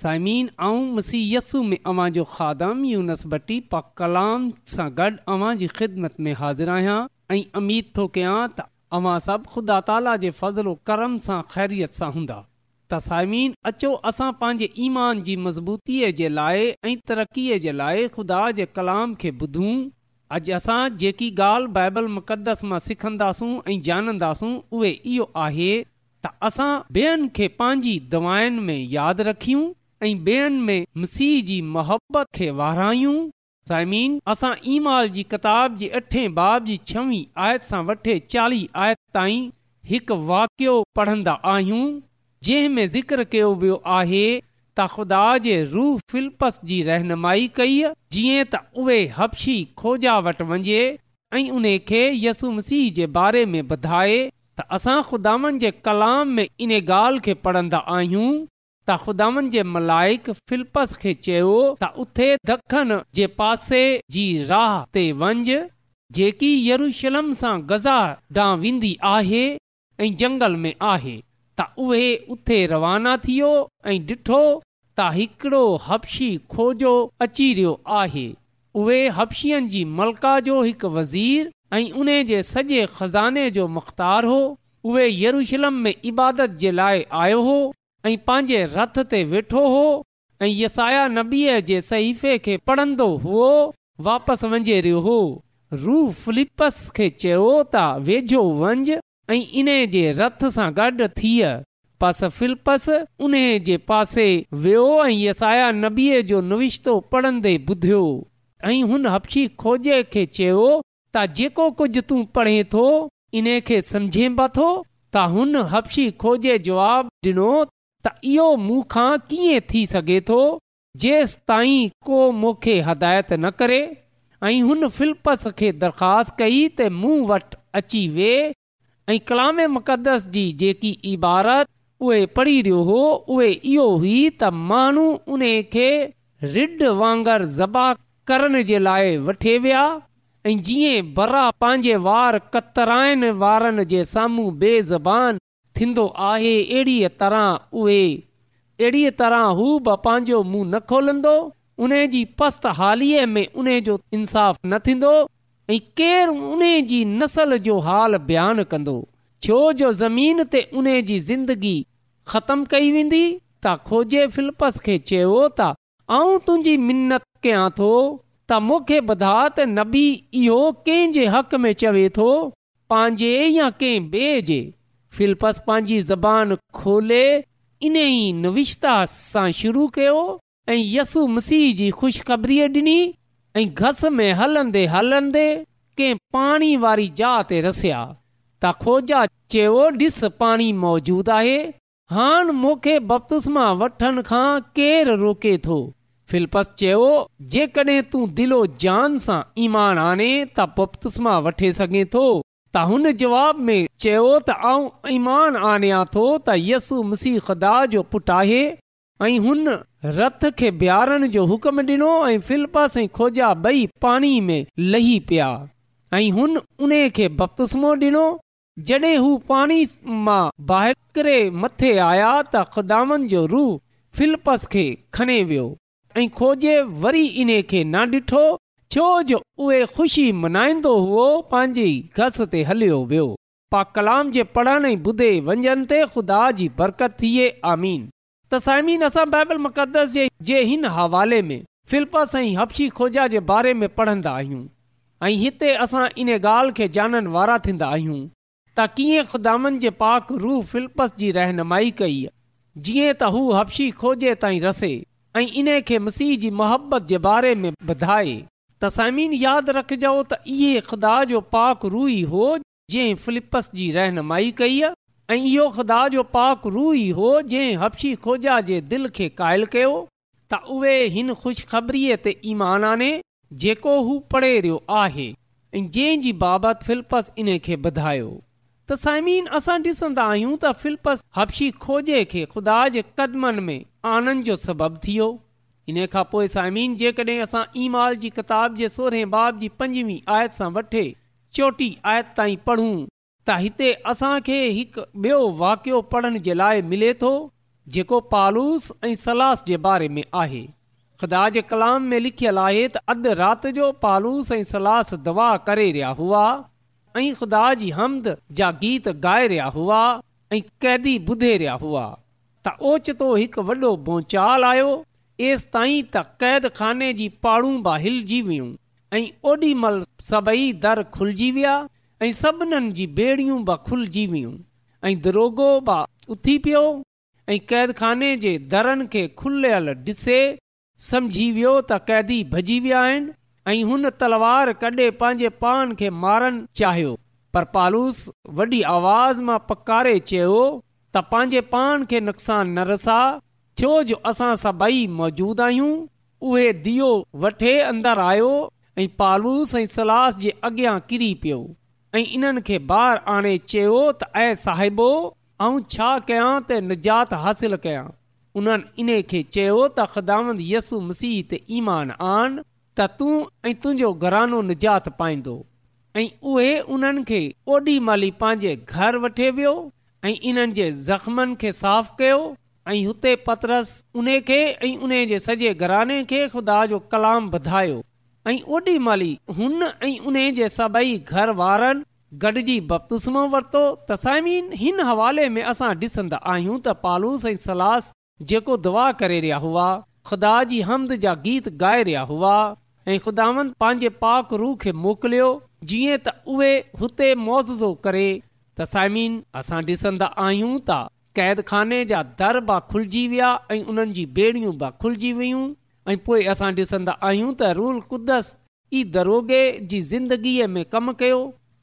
سائمین آؤں مسی میں اوا جو خادم یونسبٹی پاک کلام سے گڑ اوا کی جی خدمت میں حاضر آیا امید تو کیاں تمہاں سب خدا تعالیٰ فضل و کرم سے خیریت سے ہوں تمین اچو اصا پانچ ایمان کی جی مضبوطی لائے اور ترقی لائے خدا کے کلام کے بدوں اج اصل جی گال بائبل مقدس میں سکھندا سوں یہ تصا بینی دعائن میں یاد رکھوں ऐं में मसीह जी मोहबत खे वारायूं साइमीन असां ईमाल जी किताब जी अठे बाब जी छवीह आयत सां वठे चालीह आयत ताईं हिकु वाकियो पढ़ंदा आहियूं जंहिं ज़िक्र कयो वियो आहे त ख़ुदा जे रूह फिल्पस जी रहनुमाई कई आहे जीअं त उहे हपशी खोजा वटि वञे ऐं उन खे यसु मसीह जे बारे में ॿुधाए त असां ख़ुदानि जे कलाम में इन ॻाल्हि खे पढ़ंदा आहियूं त ख़ुदानि जे मलाइक फिलपस खे चयो त उते ॾखण जे पासे जी राह ते वंझि जेकी यरूशलम सां गज़ा ॾांहुं वेंदी आहे ऐं जंगल में आहे त उहे उते रवाना थियो ऐं ॾिठो त हिकिड़ो हप्शी खोजो अची रहियो आहे उहे हपशियुनि जी मलका जो हिकु वज़ीर ऐं उन जे सॼे ख़ज़ाने जो मुख़्तार हो उहे यरूशलम में इबादत जे लाइ आयो हो ऐं पंहिंजे रथ ते वेठो हो ऐं यसाया नबीअ जे सहीफ़े खे पढ़ंदो हुओ वापसि वञे रहियो हो रू फिलिपस खे चयो त वेझो वंज ऐं इन जे रथ सां गॾु पस फिलिपस उन जे पासे वियो ऐं यसाया नबीअ जो नविश्तो पढ़ंदे ॿुधियो ऐं हुन हप्शी खोजे खे चयो त जेको कुझु तूं पढ़े थो इन खे सम्झे ब त हुन हप्शी खोजे जवाबु ॾिनो त इहो मूंखां कीअं थी सघे थो जेसि ताईं को मूंखे हदायत न करे ऐं हुन फिलपस खे दरख़्वास्त कई त मूं वटि अची वे ऐं कलाम मक़दस जी जेकी इबारत उहे पढ़ी रहियो हो उहे इहो हुई त माण्हू उन खे रिड वांगुरु ज़बा करण जे लाइ वठे विया ऐं जीअं बरा पंहिंजे वार कतराइनि वारनि जे साम्हूं बेज़बान थींदो आहे अहिड़ीअ तरह उड़ीअ तरह हू बि पंहिंजो मुंहुं न खोलंदो उन जी पस्त हालीअ में उन जो इंसाफ़ न थींदो ऐं केरु उन जी नसल जो हाल बयानु कंदो छो जो ज़मीन ते उन जी ज़िंदगी ख़तमु कई वेंदी त खोजे फिलपस खे चयो त आऊं तुंहिंजी मिनत कयां थो त मूंखे ॿुधा त नबी इहो कंहिंजे हक़ में चवे थो पंहिंजे या कंहिं ॿिए फिलपस पंहिंजी ज़बान खोले इन ई नविश्ता सां शुरू कयो ऐं यसु मसीह जी ख़ुशख़बरीअ ॾिनी ऐं घस में हलंदे हलंदे कंहिं पाणी वारी ज ते रसिया त खोजा चयो ॾिस पाणी मौजूदु आहे हान मूंखे बपतुस्मा मां वठण खां केरु रोके थो फिलपस चयो जेकॾहिं तूं दिलो जान सां ईमान आने त पप्तस वठे वठी सघे थो त हुन जवाब में चयो त आऊं ईमान आणिया थो त यसु मसीह ख़ुदा जो पुटु आहे ऐं हुन रथ खे बीहारण जो हुकम ॾिनो ऐं फिलपस ऐं खोजा ॿई पाणी में लही पिया ऐं हुन उन खे बपतुस्मो डि॒नो जड॒हिं हू पाणी मां बाहि करे मथे आया त ख़ुदामन जो रूह फिलपस खे खणे वियो ऐं खोजे वरी इन खे न ॾिठो छो जो उहे ख़ुशी मनाईंदो हुओ पंहिंजी घस ते हलियो वियो पा कलाम जे पढ़ण ॿुधे वञनि ते खुदा जी बरकत थिए आमीन त साइमीन असां बाइबल मुक़दस जे हिन हवाले में फिल्पस ऐं हप्शी खोजा जे बारे में पढ़ंदा आहियूं ऐं हिते असां इन ॻाल्हि खे ॼाणण वारा थींदा आहियूं त कीअं ख़ुदानि जे पाक रूह फिल्पस जी रहनुमाई कई जीअं त हू हपशी खोजे ताईं रसे ऐं इन खे मसीह जी मुहबत जे बारे में ॿुधाए तसाइमीन यादि रखिजो त इहे ख़ुदा जो पाक रू ई हो जंहिं फिलिपस जी रहनुमाई कई आहे ऐं इहो खुदा जो पाक रू ई हो जंहिं हपशी खोजा जे दिलि खे क़ाइल कयो त उहे हिन खु़शिखबरीअ ते ईमान आने जेको हू पढ़े रहियो आहे ऐं जंहिं जी बाबति फिलपस इन खे ॿुधायो तसाइमीन असां ॾिसंदा आहियूं त फिलपस हप्शी खोजे खे ख़ुदा जे क़दमनि में आनंद जो सबबु थियो इन खां पोइ साइमीन जेकॾहिं असां ई माल जी किताब जे सोरहें बाब जी पंजवी आयत सां वठी चोटी आयत ताईं पढ़ूं त हिते असांखे हिकु ॿियो वाकियो पढ़ण जे लाइ मिले थो जेको पालूस ऐं सलास जे बारे में आहे ख़ुदा जे कलाम में लिखियलु आहे त अधु राति जो पालूस ऐं सलास दवा करे रहिया हुआ ऐं ख़ुदा जी हमद जा गीत ॻाए रहिया हुआ ऐं कैदी ॿुधे रहिया हुआ त ओचितो हिकु वॾो भोचाल आयो एसि ताईं त क़ैद खाने जी पाणूं बि हिलजी वियूं ऐं ओॾी महिल सभई दर खुलजी विया ऐं सभिनीनि जी बेड़ियूं बि खुलिजी वियूं ऐं दरोगो बि उथी पियो ऐं क़ैद खाने जे दरनि खे खुलियल ॾिसे सम्झी वियो त क़ैदी भॼी विया आहिनि ऐं हुन तलवार कॾहिं पंहिंजे पान खे मारणु चाहियो पर पालूस वॾी आवाज़ मां पकारे चयो त पंहिंजे पान खे नुक़सान न रसा छो जो असां सभई मौजूदु आहियूं उहे दीओ वठे अंदरि आयो ऐं पालूस ऐं सलास जे अॻियां किरी पियो ऐं इन्हनि खे ॿारु आणे चयो त ऐं साहिबो ऐं छा कयां त निजात हासिल कयां उन्हनि इन खे चयो त यसु मसीह ते ईमान आन त तूं ऐं तुंहिंजो घरानो निजात पाईंदो ऐं उहे उन्हनि खे ओॾी महिल ई पंहिंजे घरु वठे वियो ऐं इन्हनि जे ज़ख़्मनि खे साफ़ कयो ऐं हुते पतरस उन खे ऐं उन जे सॼे घराने खे ख़ुदा जो कलाम वधायो ऐं ओॾी महिल हुन ऐं उन जे सभई घर वारनि गॾिजी वरितो हिन हवाले में असां ॾिसंदा आहियूं त पालूस ऐं सलास जेको दुआ करे रहिया हुआ ख़ुदा जी हमद जा गीत गाए रहिया हुआ ऐं ख़ुदावन पंहिंजे पाक रूह खे मोकिलियो जीअं त उहे हुते मोज़ो करे तसामीन असां ॾिसंदा आहियूं क़ैदाने जा दर बि खुलिजी विया ऐं उन्हनि जी ॿेड़ियूं बि खुलिजी वियूं ऐं पोइ असां ॾिसंदा आहियूं त रुल कुद्दस ई दरोगे जी ज़िंदगीअ में कमु कयो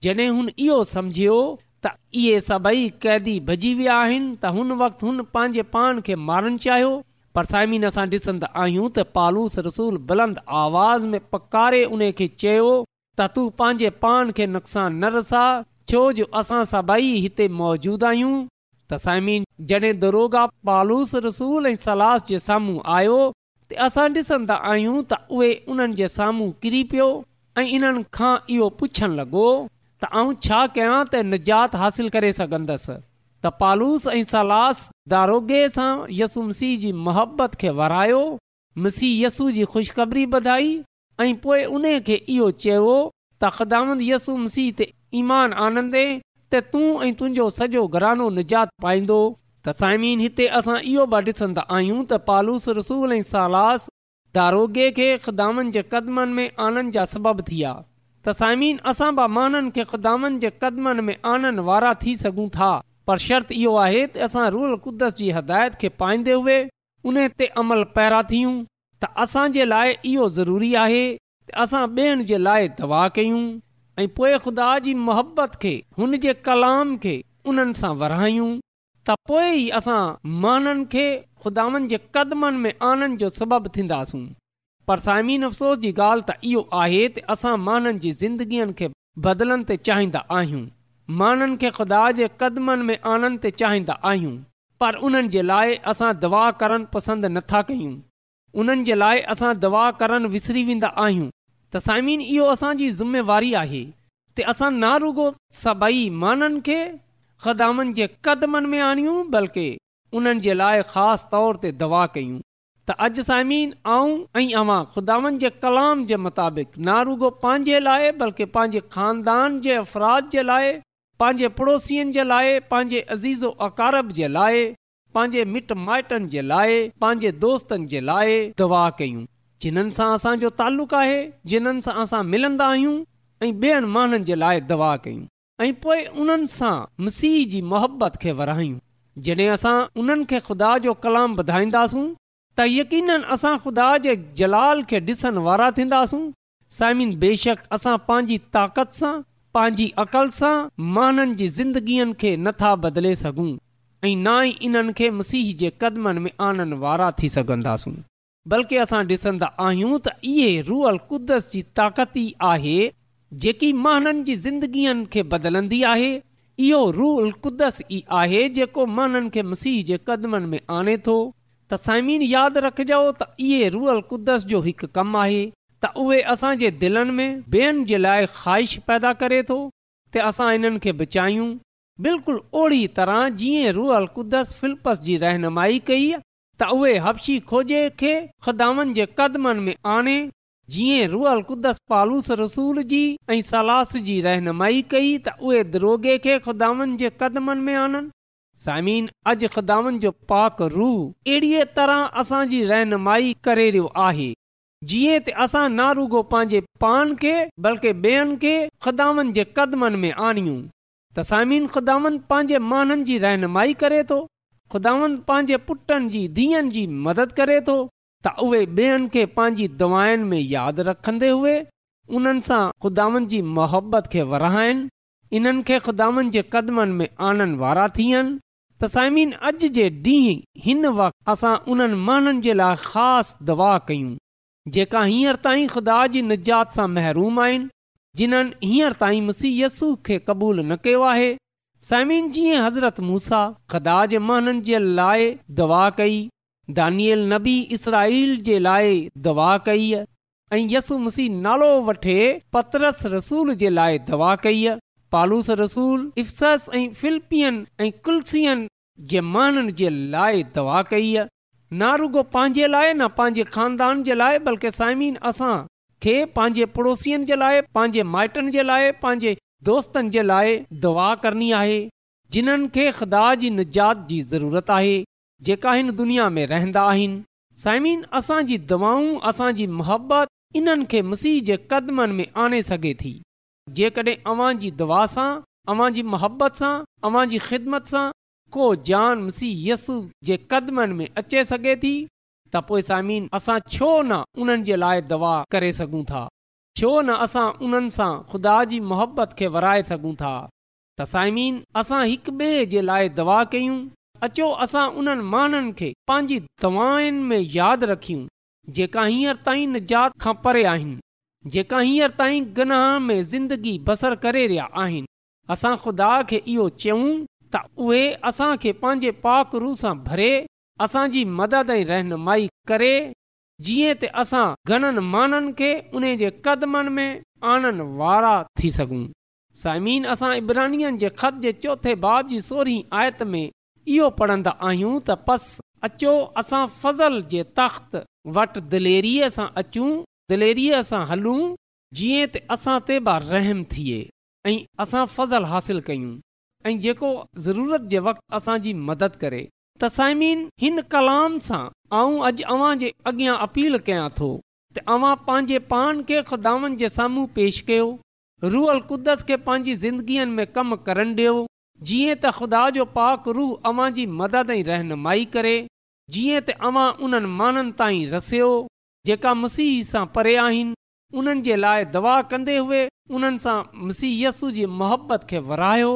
जॾहिं हुन इहो सम्झियो त इहे सभई कैदी भॼी विया आहिनि त हुन वक़्तु हुन पंहिंजे पाण खे मारणु चाहियो पर साइमिन असां ॾिसंदा आहियूं त पालूस रसूल बुलंद आवाज़ में पकारे उन खे चयो त तू पंहिंजे पाण खे नुक़सान न रसा छो जो असां सभई हिते मौजूद आहियूं त साइमीन जॾहिं दारोगा पालूस रसूल ऐं सलास जे साम्हूं आयो त असां ॾिसंदा आहियूं त उहे उन्हनि जे साम्हूं किरी पियो ऐं इन्हनि खां इहो पुछणु लॻो त आऊं छा कयां त निजात हासिल करे सघंदसि त पालूस ऐं सलास दारोगे सां यसु मसीह जी मुहबत खे वरायो मसीह यसु जी ख़ुशख़बरी ॿधाई ऐं पोइ उन खे इहो चयो त ख़दामंद यसु मसीह ते ईमान आनंदे त तूं ऐं तुंहिंजो सॼो घरानो निजात पाईंदो त साइमीन हिते असां इहो बि ॾिसंदा आहियूं त पालूस रसूल ऐं सालास दारोगे खे ख़िदामनि जे क़दमनि में आनंद जा सबब थी विया त साइमीन असां बि माननि खे ख़िदामनि जे क़दमनि में आननि वारा थी सघूं था पर शर्त इहो आहे त असां रूल क़ुदस जी हदायत खे पाईंदे हुए उन ते अमल पैरा थियूं त असांजे लाइ इहो ज़रूरी आहे असां ॿियनि जे लाइ दवा कयूं ऐं पोइ ख़ुदा जी मुहबत खे हुन जे कलाम खे उन्हनि सां वरायूं त पोइ ई असां माननि खे ख़ुदावनि जे क़दमनि में आनंद जो सबबु थींदासूं पर साइमीन अफ़सोस जी ॻाल्हि त इहो आहे त असां माननि जी ज़िंदगीअ खे बदिलनि ते चाहींदा आहियूं माननि खे ख़ुदा जे क़दमनि में आनंद ते चाहींदा आहियूं पर उन्हनि जे लाइ असां दवा करणु पसंदि नथा कयूं उन्हनि जे लाइ असां दवा करणु विसरी वेंदा आहियूं त साइमीन इहो असांजी ज़िमेवारी आहे त असां न रुगो सभई माननि खे खदामन जे क़दमनि में आणियूं बल्कि उन्हनि जे लाइ ख़ासि तौर ते दवा कयूं त अॼु साइमीन आऊं ऐं अवां ख़ुदानि जे कलाम जे मुताबिक़ ना रुगो पंहिंजे लाइ बल्कि पंहिंजे खानदान जे अफ़राद जे लाइ पंहिंजे पड़ोसियुनि जे लाइ पंहिंजे अज़ीज़ अकारब जे लाइ पंहिंजे मिट माइटनि जे लाइ पंहिंजे दोस्तनि जे लाइ दवा कयूं जिन्हनि सां असांजो तालुक़ु आहे जिन्हनि सां असां मिलंदा आहियूं ऐं ॿियनि माण्हुनि जे लाइ दवा कयूं ऐं पोइ उन्हनि सां मसीह जी मोहबत खे वरायूं जॾहिं असां उन्हनि खे खुदा जो कलाम ॿुधाईंदासूं त यकीन असां ख़ुदा जे जलाल खे ॾिसण वारा थींदासूं साइमिन बेशक असां पंहिंजी ताक़त सां पंहिंजी अक़ल सां माननि जी ज़िंदगीअ खे नथा बदिले सघूं ऐं ना ई इन्हनि खे मसीह जे क़दमनि में आनण वारा थी सघंदासूं बल्कि असां ॾिसंदा आहियूं त इहे रुअल कुदस जी ताक़ती आहे जेकी माननि जी ज़िंदगीअ खे बदलंदी आहे इहो रुअल कुदस ई आहे जेको माननि खे मसीह जे क़दमनि में आणे थो त साइमीन यादि रखजो त इहे रुअल कुदस जो हिकु कमु आहे त उहे असांजे दिलनि में ॿियनि जे लाइ ख़्वाहिश पैदा करे थो त असां इन्हनि खे बचायूं बिल्कुलु ओड़ी तरह जीअं रुअल क़ुदस फ़िलपस जी रहनुमाई कई त उहे हपशी खोजे खे ख़ुदानि जे क़दमनि में आणे जीअं रुअल क़ुदस पालूस रसूल जी ऐं सलास जी रहनुमाई कई त उहे दरोगे खे खुदानि जे क़दमनि में आणनि साइमीन अॼु ख़िदामन जो पाक रू अहिड़ीअ तरह असांजी रहनुमाई करे रहियो आहे जीअं त असां ना रुगो पंहिंजे पान खे बल्कि ॿेअनि खे ख़िदान जे क़दमनि में आणियूं त साइमीन ख़ुदानि पंहिंजे माननि जी रहनुमाई करे थो ख़ुदावनि पंहिंजे पुटनि जी धीअनि जी मदद करे थो त उहे ॿियनि खे पंहिंजी दवाउनि में यादि रखंदे हुए उन्हनि सां ख़ुदावनि जी मुहबत खे वराइनि इन्हनि खे खुदावनि जे क़दमनि में आनंद वारा थियनि त साइमीन अॼु जे ॾींहुं हिन वक़्तु असां उन्हनि माण्हुनि जे लाइ ख़ासि दवा कयूं जेका हींअर ताईं ख़ुदा जी निजात सां महरूम आहिनि जिन्हनि हींअर ताईं मुसीयसु खे क़बूल न कयो आहे साइमिन जीअं हज़रत मूसा खदा जे महननि जे लाइ दवा कई दानियल नबी इसराईल जे लाइ दवा कई आहे यसू मसी नालो वठे पतरस रसूल जे लाइ दवा कई पालूस रसूल इफ़सस ऐं फिलिपियन ऐं कुलसियन जे महननि जे लाइ दवा कई ना रुगो पंहिंजे लाइ न पंहिंजे खानदान जे लाइ बल्कि साइमिन खे पंहिंजे पड़ोसियुनि जे लाइ पंहिंजे माइटनि जे लाइ पंहिंजे दोस्तनि जे लाइ दुआ करणी आहे जिन्हनि खे ख़ुदा जी निजात जी ज़रूरत आहे जेका हिन दुनिया में रहंदा आहिनि साइमिन असांजी दवाऊं असांजी मुहबत इन्हनि खे मसीह जे क़दमनि में आणे सघे थी जेकॾहिं अवां जी दवा सां अवांजी मोहबत सां अवांजी ख़िदमत सां को जान मसीह यसु जे क़दमनि में अचे सघे थी त पोइ साइमिन असां छो न उन्हनि जे दवा करे सघूं था छो न असां उन्हनि सां ख़ुदा जी मुहबत खे वराए सघूं था तसाइमीन असां हिक ॿिए जे लाइ दवा कयूं अचो असां उन्हनि माननि खे पंहिंजी दवाउनि में यादि रखियूं जेका हींअर ताईं निजात खां परे आहिनि जेका हींअर ताईं गनाह में ज़िंदगी बसर करे रहिया आहिनि असां ख़ुदा खे इहो चयूं त उहे असांखे पंहिंजे पाकरू सां भरे असांजी मदद ऐं रहनुमाई करे जीअं त असां घणनि माण्हुनि खे उन जे क़दमनि में आणनि वारा थी सघूं साइमीन असां इब्रानीय जे ख़त जे चोथे बाब जी सोरहीं आयत में इहो पढ़ंदा आहियूं त पस अचो असां फज़ल जे तख़्त वटि दिलेरीअ सां अचूं दिलेरीअ सां हलूं जीअं त असां ते बि रहम थिए ऐं असां फज़लु हासिलु कयूं ऐं जेको ज़रूरत जे वक़्तु असांजी मदद करे त साइमीन हिन कलाम सां आऊं अॼु अव्हां जे अॻियां अपील कयां थो त अव्हां पंहिंजे पान खे खुदानि जे साम्हूं पेश कयो रूअल कुदस खे पंहिंजी ज़िंदगीअ में कमु करणु ॾियो जीअं त ख़ुदा जो पाक रूह अवां जी मदद ऐं रहनुमाई करे जीअं त अव्हां उन्हनि माननि ताईं रसियो जेका मसीह सां परे आहिनि उन्हनि जे लाइ दवा कंदे हुए उन्हनि सां मसीहसु जी मुहबत खे विरायो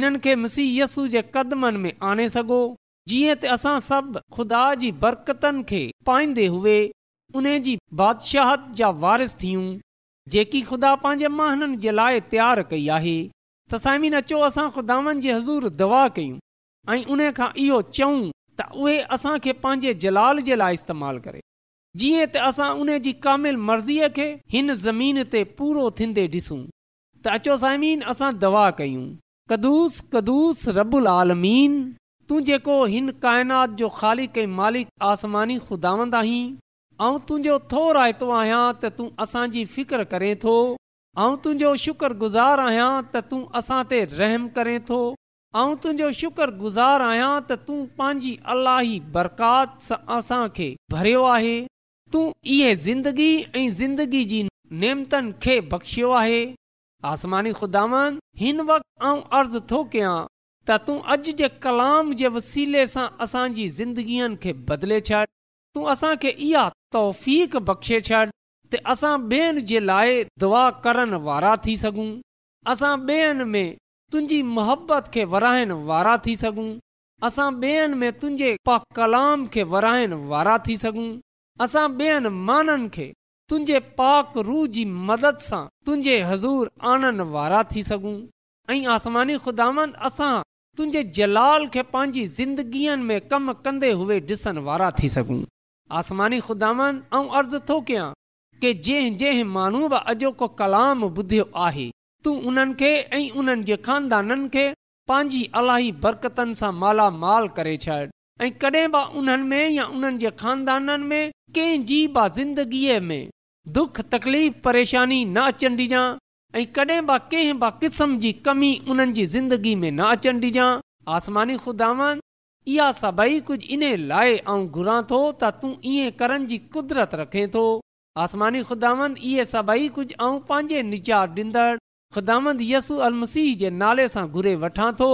इन्हनि खे मसीहयसु जे क़दमनि में आणे सघो जीअं त असां सभु ख़ुदा जी बरक़तनि खे पाईंदे हुए उन जी बादशाह जा वारिस थियूं जेकी ख़ुदा पंहिंजे महननि जे लाइ तयारु कई आहे त अचो असां ख़ुदावनि जी हज़ूर दवा कयूं ऐं उन खां इहो चऊं त उहे असांखे पंहिंजे जलाल जे लाइ इस्तेमालु करे जीअं त असां उन जी कामिल मर्ज़ीअ खे हिन ज़मीन ते पूरो थींदे ॾिसूं त अचो साइमीन असां दवा कयूं कदुूस कदुस रबुल आलमीन तूं जेको हिन काइनात जो ख़ालिक कंहिं मालिक आसमानी ख़ुदावंद आहीं ऐं तुंहिंजो थो रायतो आहियां त तूं असांजी फिक्र करे थो ऐं तुंहिंजो शुकुर गुज़ारु आहियां त तूं असां ते रहम करे थो ऐं तुंहिंजो शुक्रगुज़ारु आहियां त तूं पंहिंजी अलाही बरकात सां असांखे भरियो आहे तूं इहा ज़िंदगी ऐं ज़िंदगी जी नेमतनि खे बख़्शियो आहे आसमानी ख़ुदावन हिन वक़्तु ऐं अर्ज़ु थो कयां त तूं अॼु जे कलाम जे वसीले सां असांजी ज़िंदगीअनि खे बदिले छॾ तूं असांखे इहा तौफ़ बख़्शे छॾ त असां ॿियनि जे लाइ दुआ करण वारा थी सघूं असां ॿियनि में तुंहिंजी मुहबत खे विराइण वारा थी सघूं असां ॿियनि में तुंहिंजे पा कलाम खे विरहाइण वारा थी सघूं असां ॿियनि माननि खे तुंहिंजे पाक रूह जी मदद सां तुंहिंजे हज़ूर आणण वारा थी सघूं ऐं आसमानी ख़ुदानि असां तुंहिंजे जलाल खे पंहिंजी ज़िंदगीअ में कमु कंदे हुए ॾिसण वारा थी सघूं आसमानी ख़ुदानि ऐं अर्ज़ु थो कयां की जंहिं जंहिं माण्हू बि अॼोको कलाम ॿुधियो आहे तूं उन्हनि खे ऐं उन्हनि जे खानदाननि खे पंहिंजी अलाही बरकतनि सां मालामाल करे छॾ ऐं कॾहिं बि उन्हनि में या उन्हनि जे खानदाननि में कंहिंजी बि ज़िंदगीअ में दुख तकलीफ़ परेशानी न अचणु डिजांइ ऐं कॾहिं बि कंहिं बि क़िस्म जी कमी उन्हनि जी ज़िंदगी में न अचण डिजां आसमानी खुदावन इहा सभई कुझु इन लाइ ऐं घुरां थो त तूं ईअं करण जी कुदरत रखे थो आसमानी ख़ुदा इहे सभई कुझु ऐं पंहिंजे निजात ॾींदड़ ख़ुदा यसू अलसीह जे नाले सां घुरे वठां थो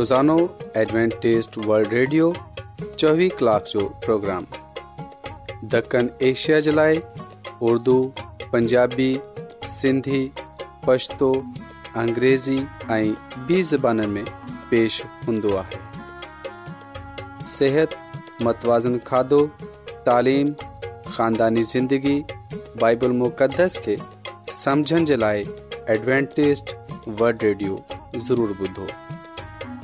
روزانو एडवेंटेस वल्ड ریڈیو चोवीह کلاک جو پروگرام دکن ایشیا جلائے اردو پنجابی سندھی پشتو पछतो بی ऐं میں پیش में पेश हूंदो आहे सिहत मतवाज़न खाधो तइलीम ख़ानदानी ज़िंदगी बाइबल मुक़दस खे समुझण जे लाइ एडवेंटेस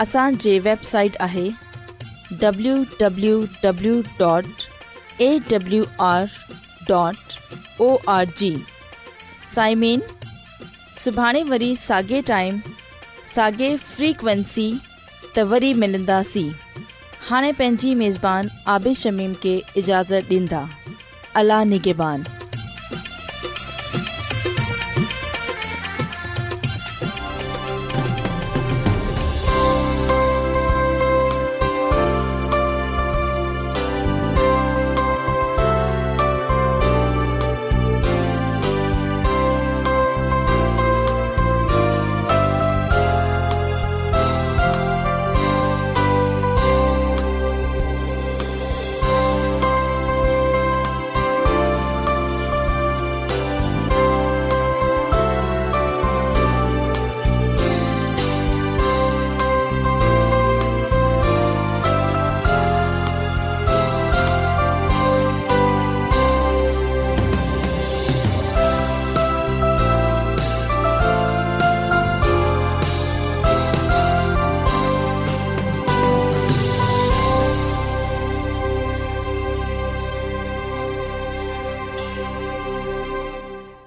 असांजे वेबसाइट आहे डबलूंब्लू साइमिन सुभाणे वरी साॻे टाइम साॻे फ्रीक्वेंसी त वरी मिलंदासीं हाणे पंहिंजी मेज़बान आबिशमीम खे इजाज़तु ॾींदा अला